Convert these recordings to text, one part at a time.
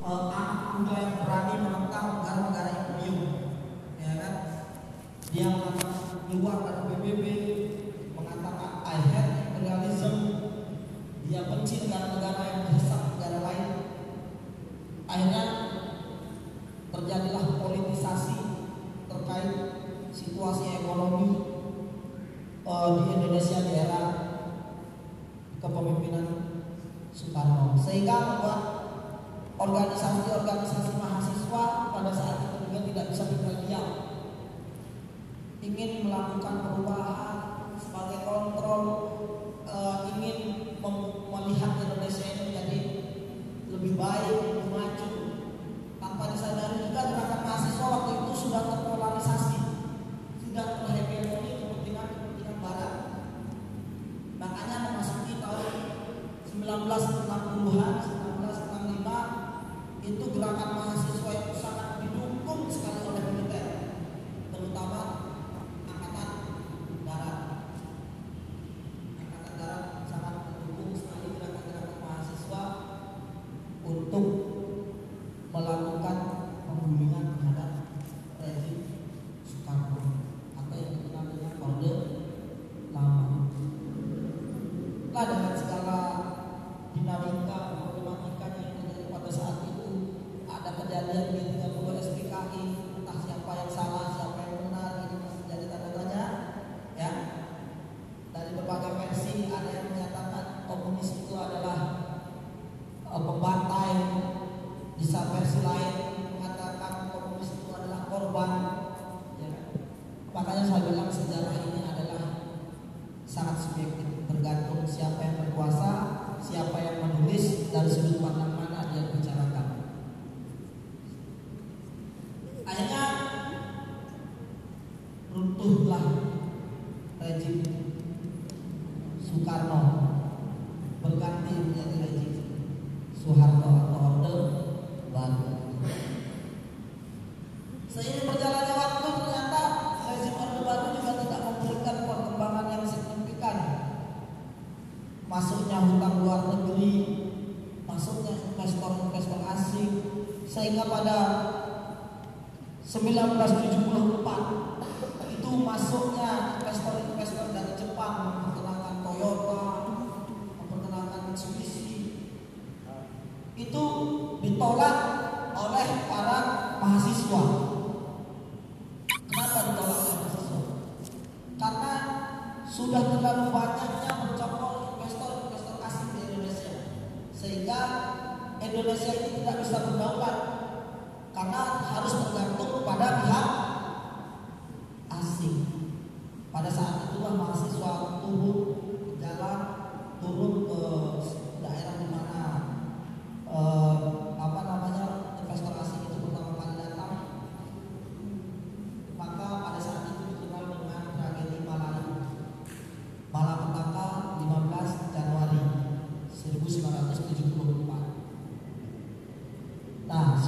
anak muda yang berani menentang negara-negara yang beliau ya kan? Dia keluar dari PBB mengatakan I hate imperialism. Dia benci negara-negara yang besar negara lain. Akhirnya terjadilah politisasi terkait situasi ekonomi uh, di Indonesia di era kepemimpinan Soekarno. Sehingga membuat organisasi-organisasi mahasiswa pada saat itu juga tidak bisa diam ingin melakukan perubahan sebagai kontrol e, ingin melihat Indonesia ini menjadi lebih baik lebih maju. Tanpa disadari juga gerakan mahasiswa waktu itu sudah terpolarisasi sudah terlihat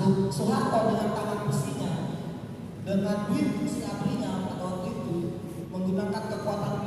masuk Soeharto dengan tangan besinya dengan duit si Aprinya pada waktu itu menggunakan kekuatan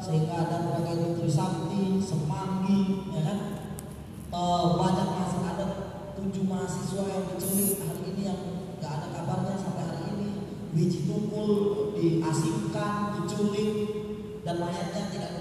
sehingga ada berbagai nutri sakti, semanggi, ya kan? E, banyak masih ada tujuh mahasiswa yang diculik hari ini yang nggak ada kabarnya sampai hari ini. Biji tukul diasingkan, diculik, dan mayatnya tidak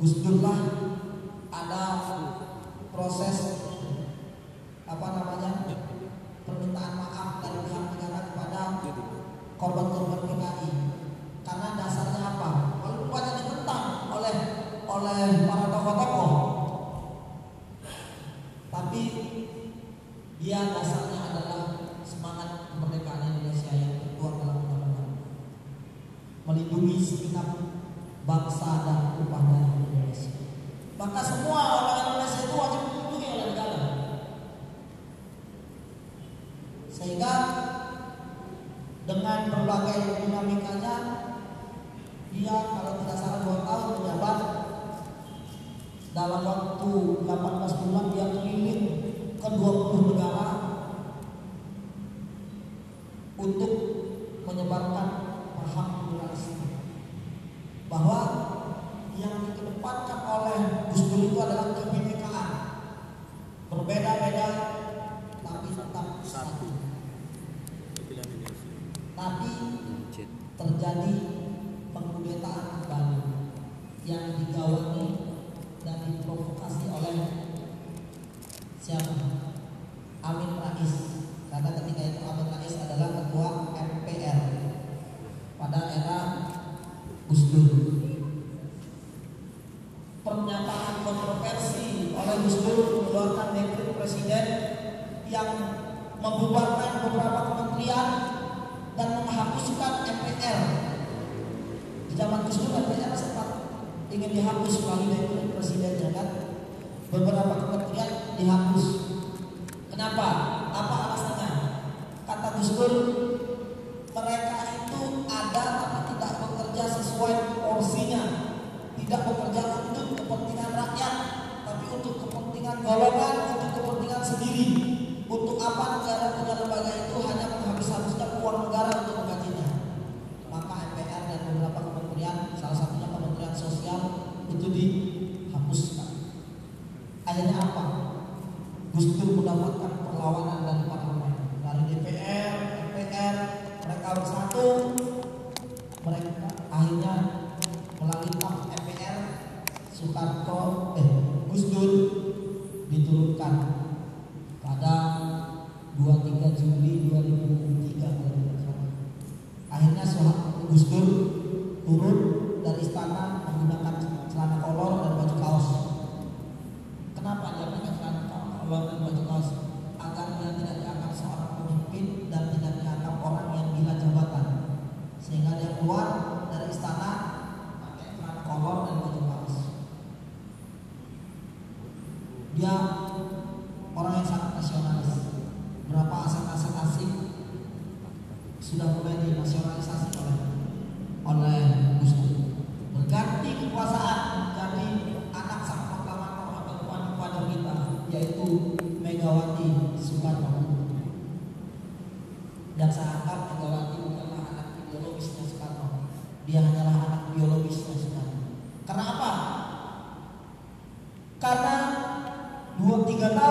Gus Dur lah. ingin dihapus melalui presiden jakarta beberapa kementerian dihapus. muda.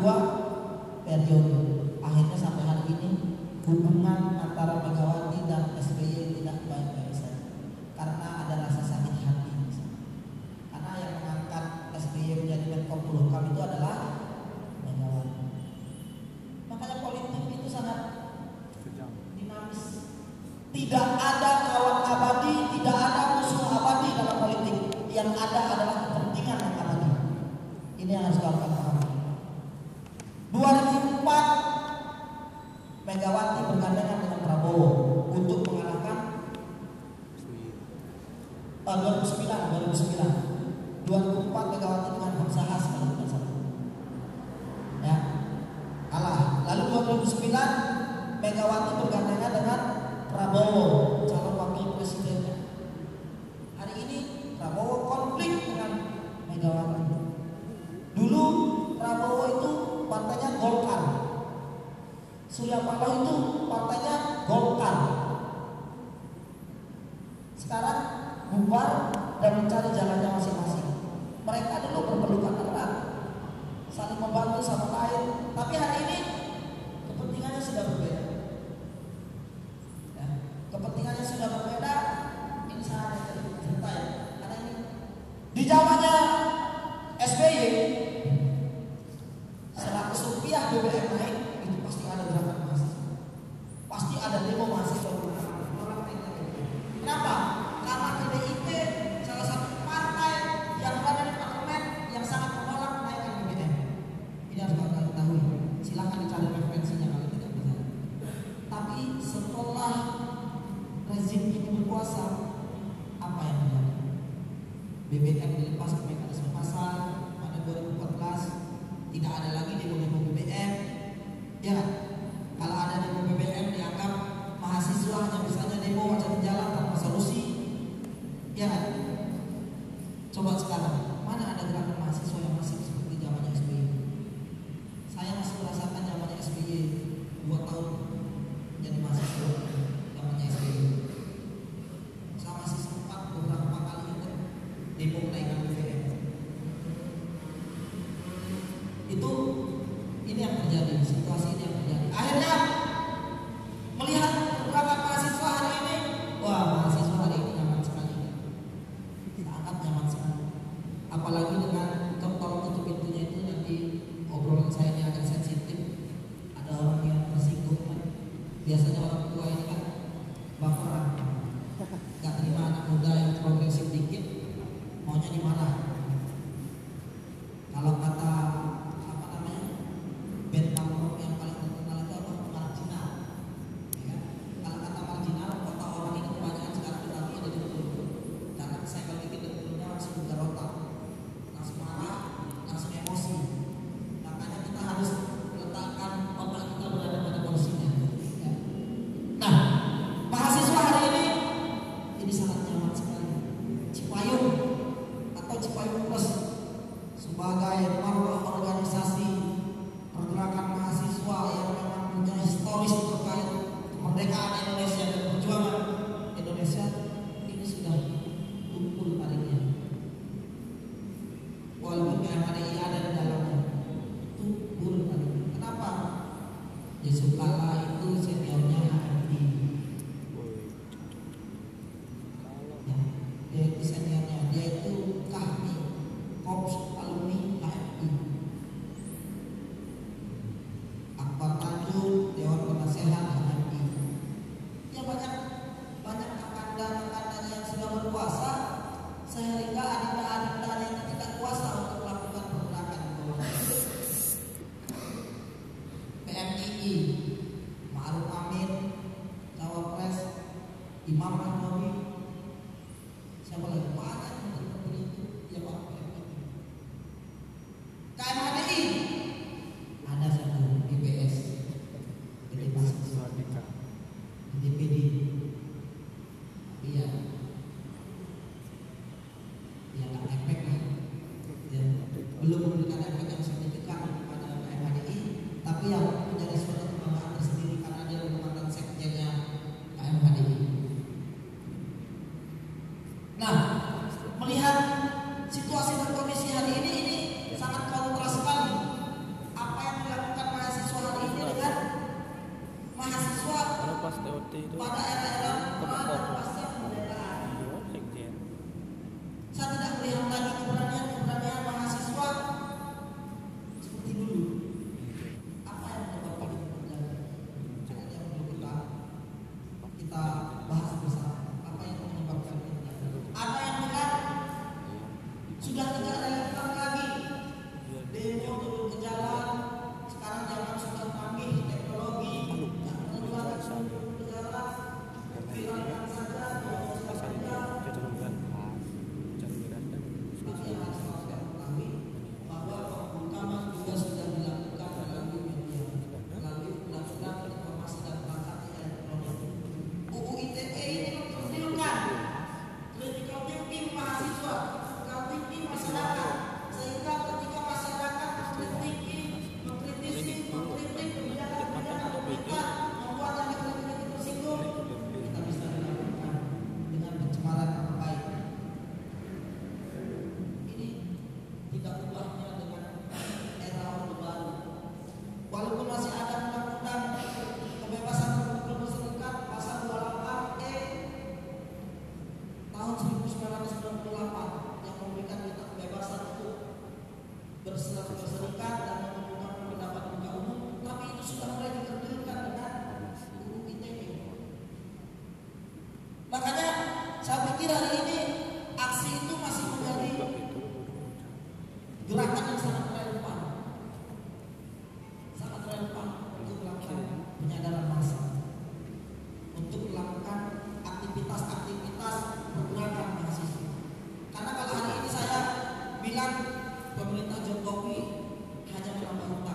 dua periode bienvenida. sebagai marwah organisasi pergerakan mahasiswa yang memang punya historis terkait kemerdekaan Indonesia dan perjuangan Indonesia ini sudah 감사합니다. pemerintah Jokowi hanya menambah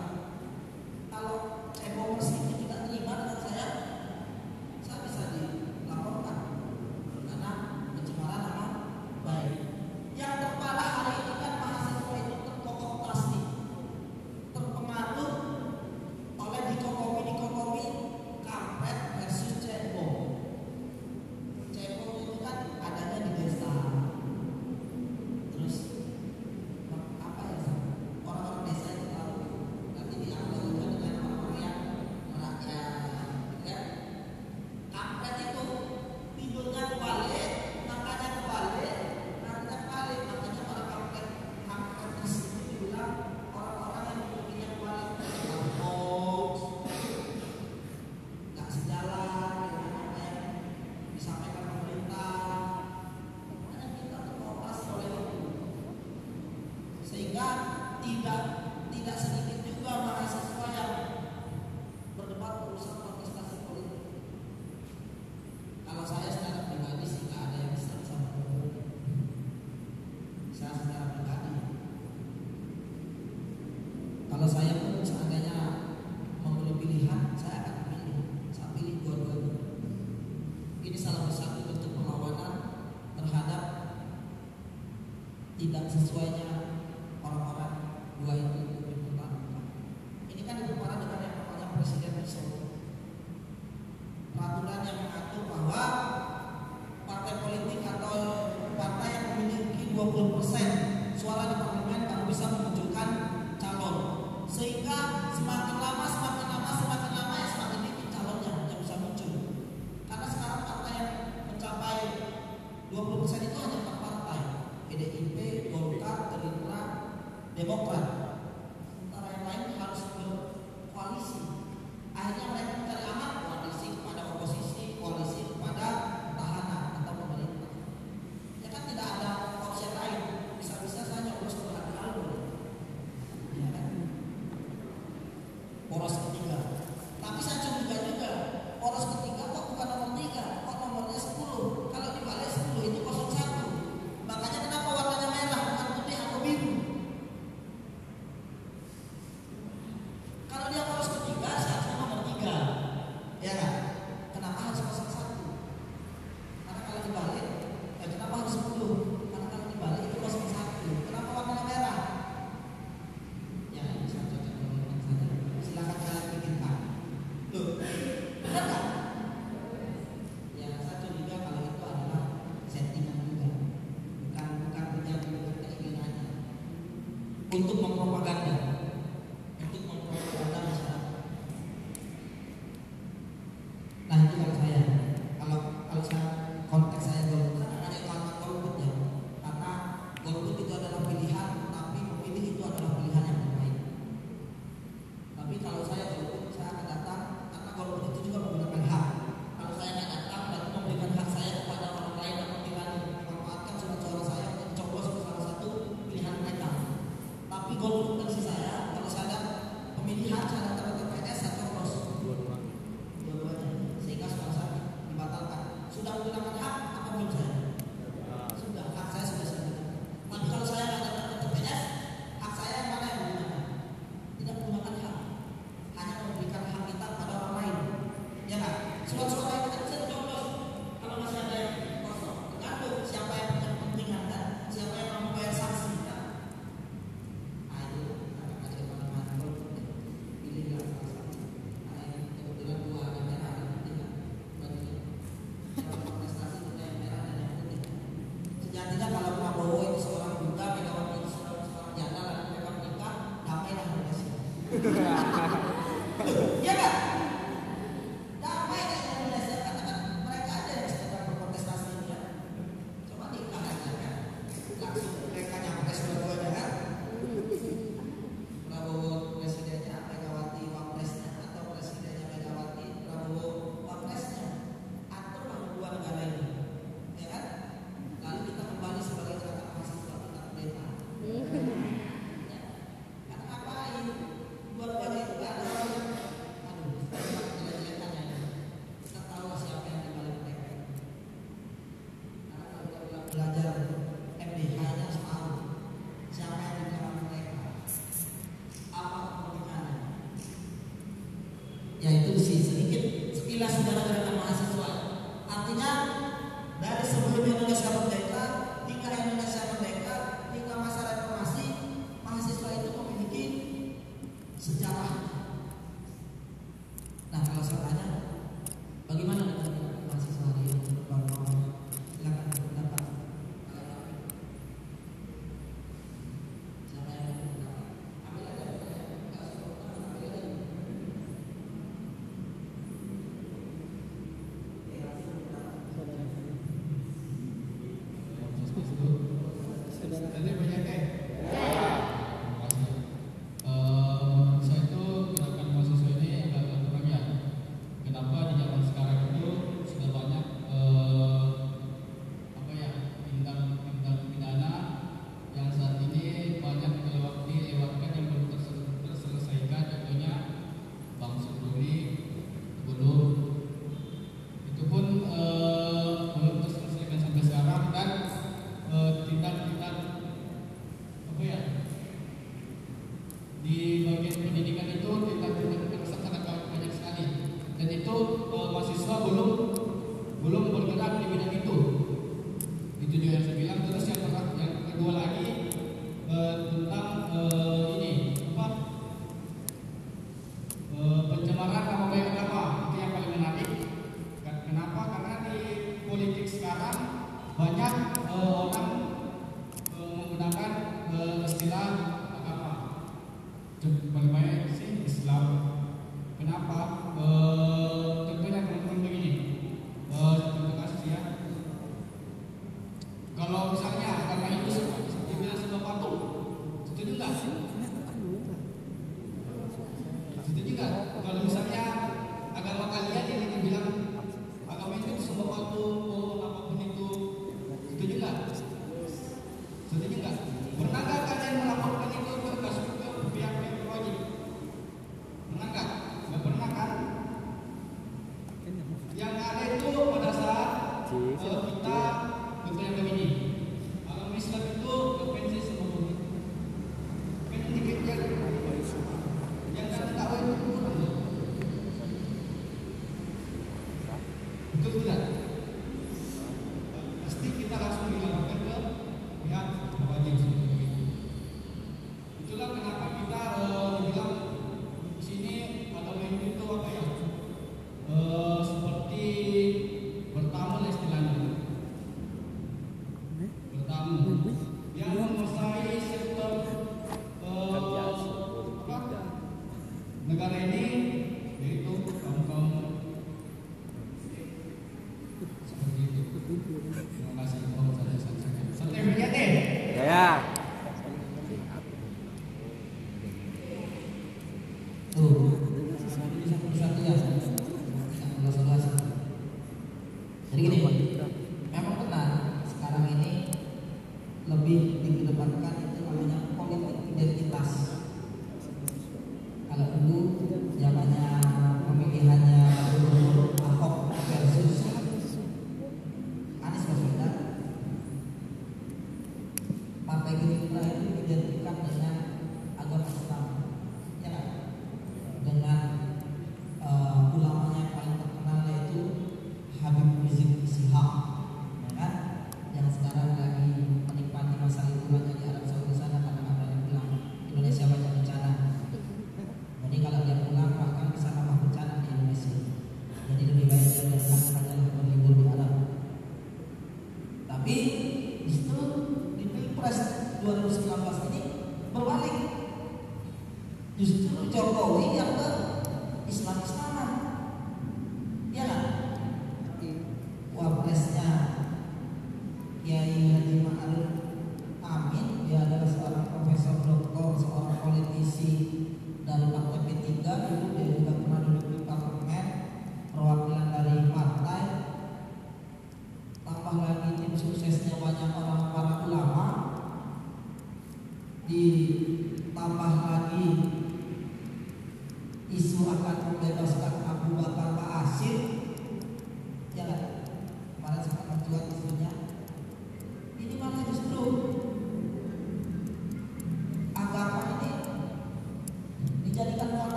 corpo saindo.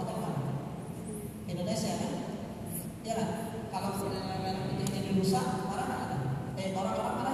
atau mana? Indonesia kan? Ya kan? Kalau misalnya putih jadi rusak, marah kan? Eh, orang-orang marah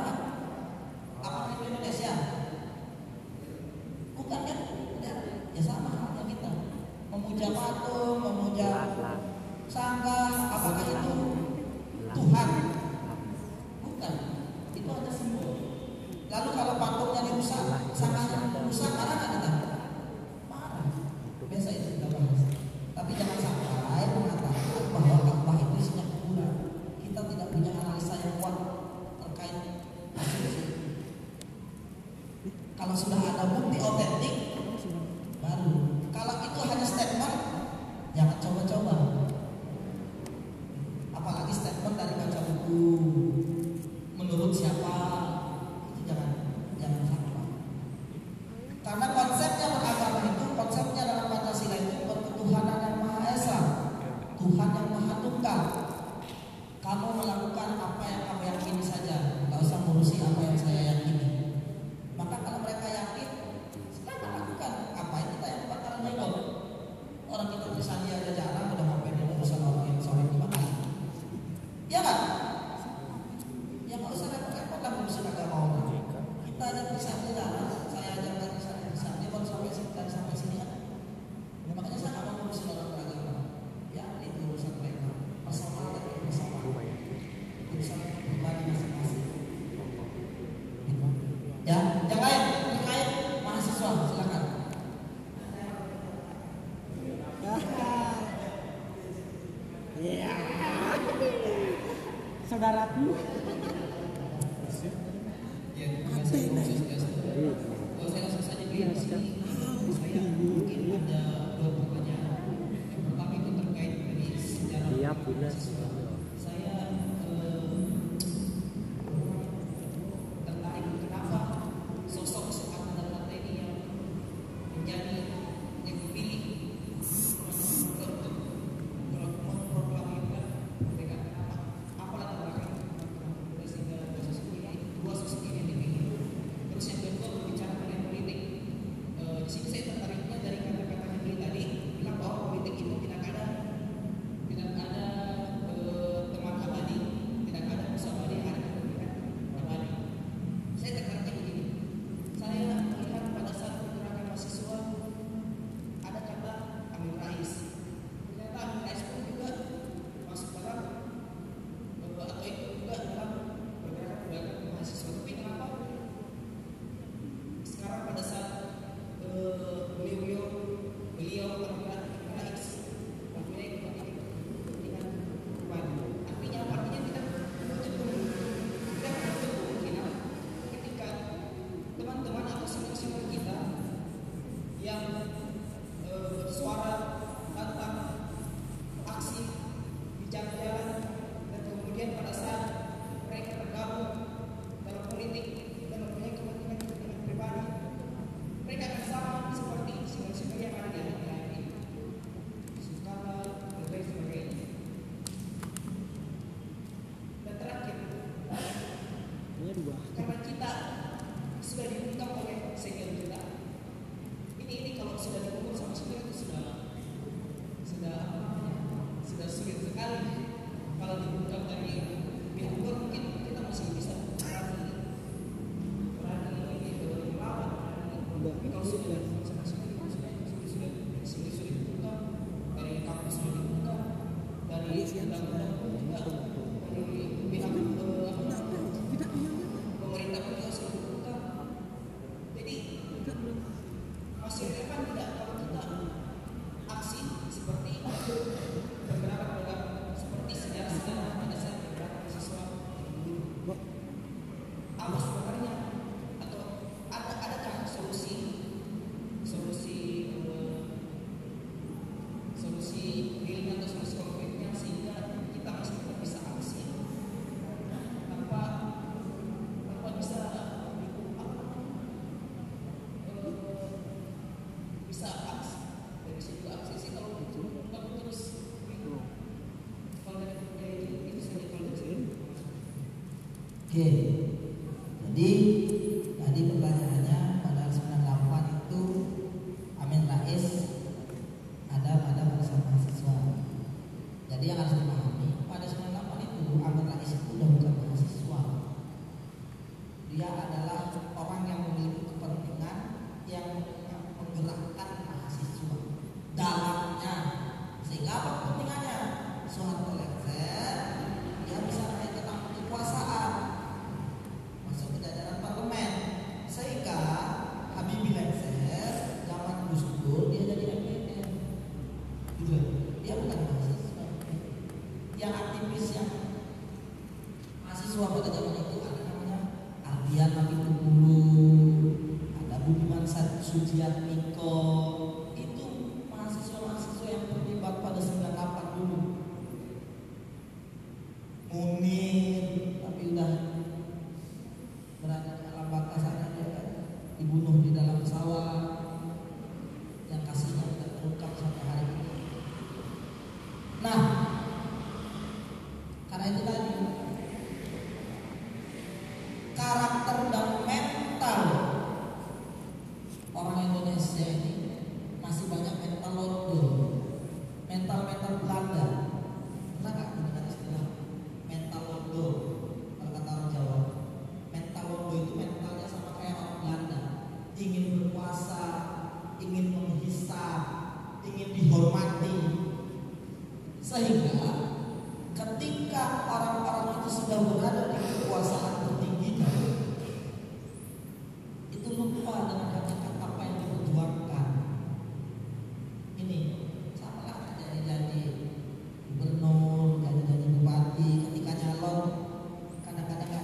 dia adalah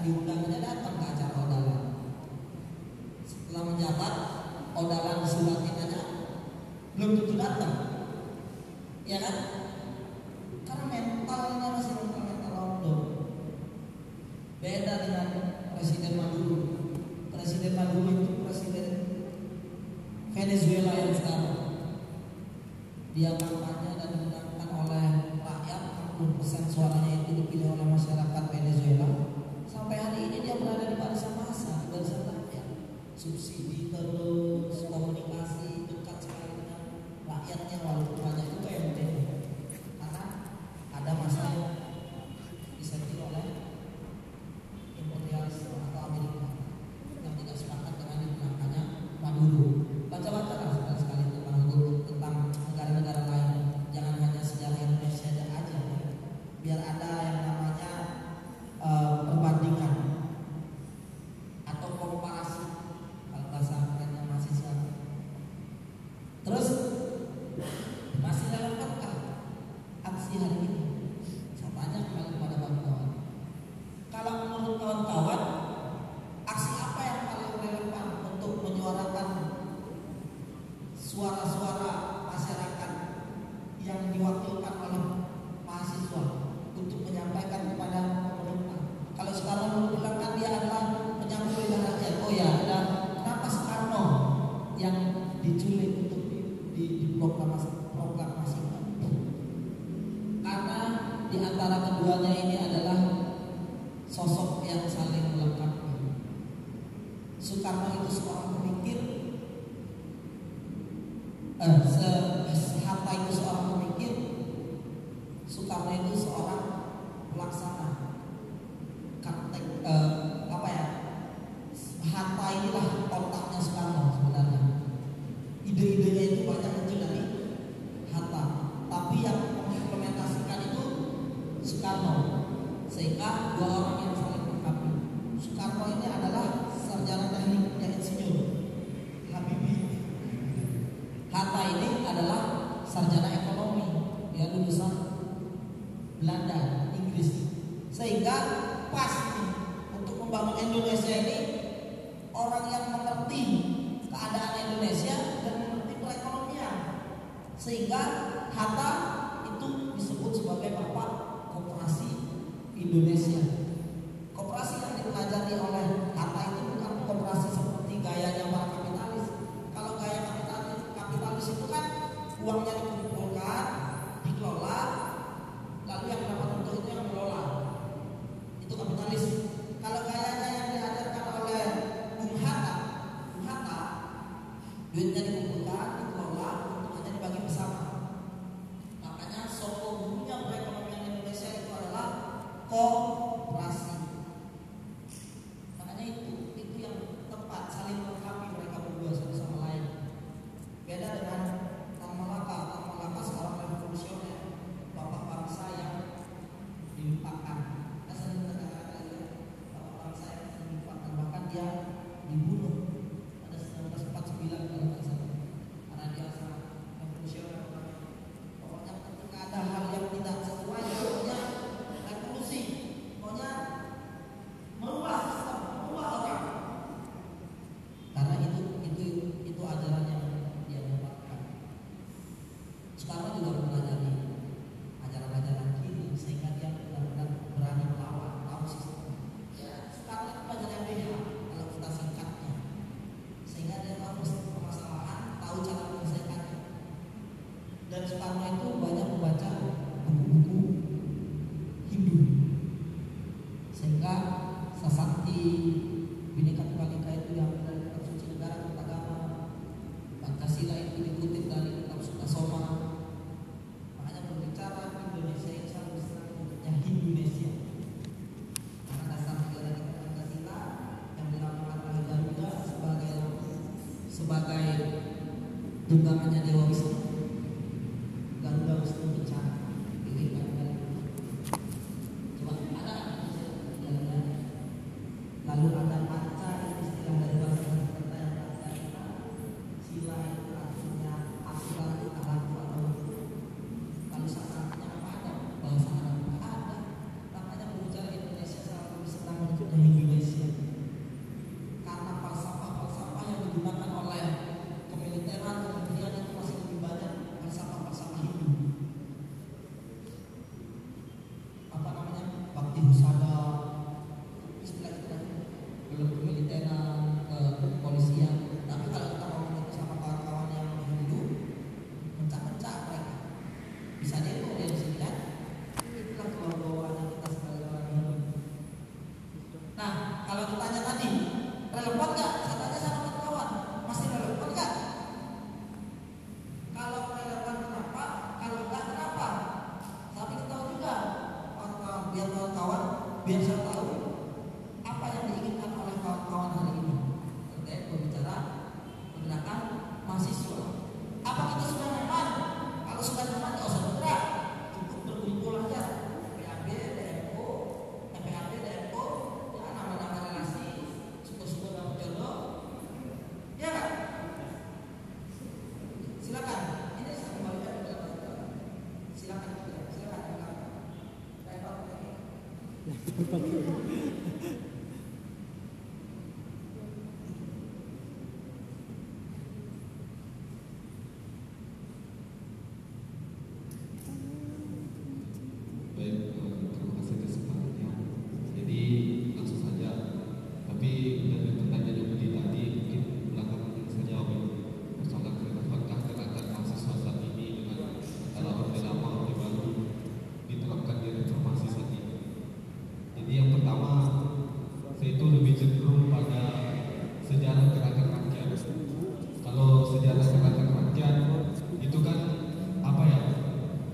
diundangannya datang ke acara odalan setelah menjabat odalan sudah kitanya belum tentu datang. Ya kan?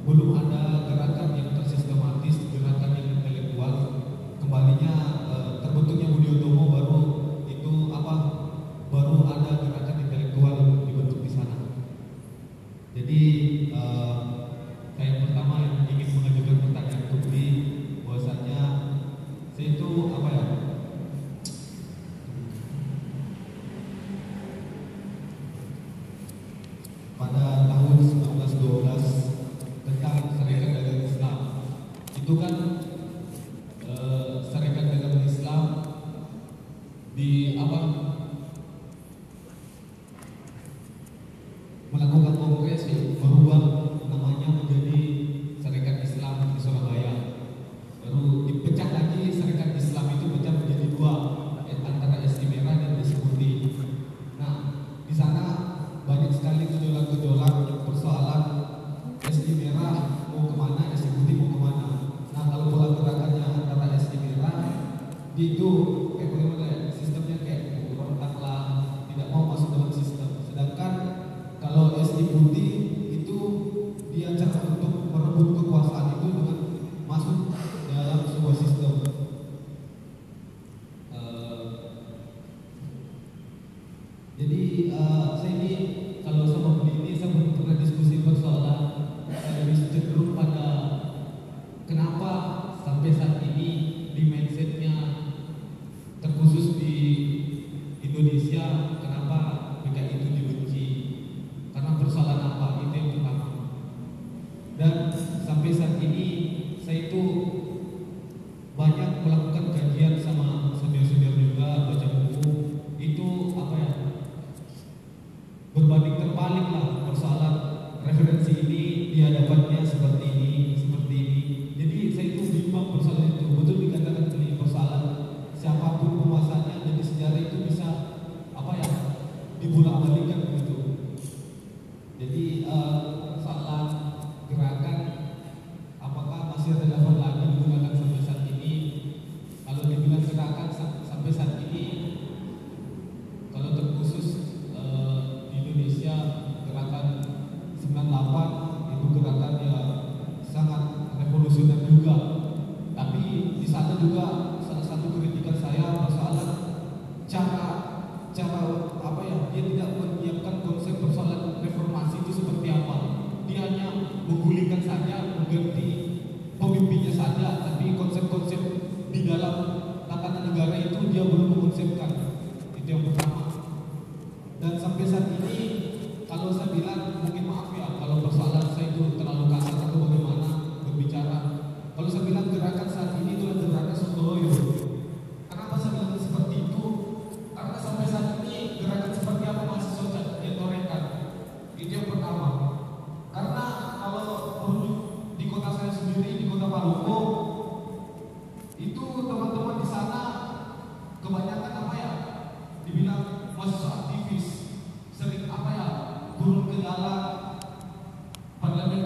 Belum ada gerakan yang tersistematis, gerakan yang intelektual. Kembalinya eh, terbentuknya Budi Utomo baru itu apa? Baru ada gerakan intelektual dibentuk di sana. Jadi eh, saya yang pertama yang ingin mengajukan pertanyaan untuk di bahwasanya saya itu apa ya? Pada tahun 1912 tentang seribu itu kan eh, Serikat Dagang Islam di apa melakukan kongres ya, merubah namanya menjadi Serikat Islam di Surabaya. Baru dipecah lagi Serikat Islam itu pecah menjadi dua eh, antara SI merah dan SI putih. Nah, di sana banyak sekali gejolak-gejolak persoalan SI merah mau ke mana, SI putih mau ke mana. Nah, kalau pola gerakannya antara SI merah itu kayak bagaimana ya, sistemnya kayak berontak lah, tidak mau masuk dalam sistem. Sedangkan kalau SI putih itu dia cara untuk merebut kekuasaan itu dengan masuk dalam sebuah sistem. Eh, jadi eh, saya ini kalau sama beli ini saya belum pernah diskusi persoalan saya lebih cenderung pada kenapa sampai saat ini di mindsetnya terkhusus di Indonesia kenapa PKI itu dibenci karena persoalan apa itu yang pertama dan sampai saat ini saya itu banyak melakukan kajian mundur ke dalam parlemen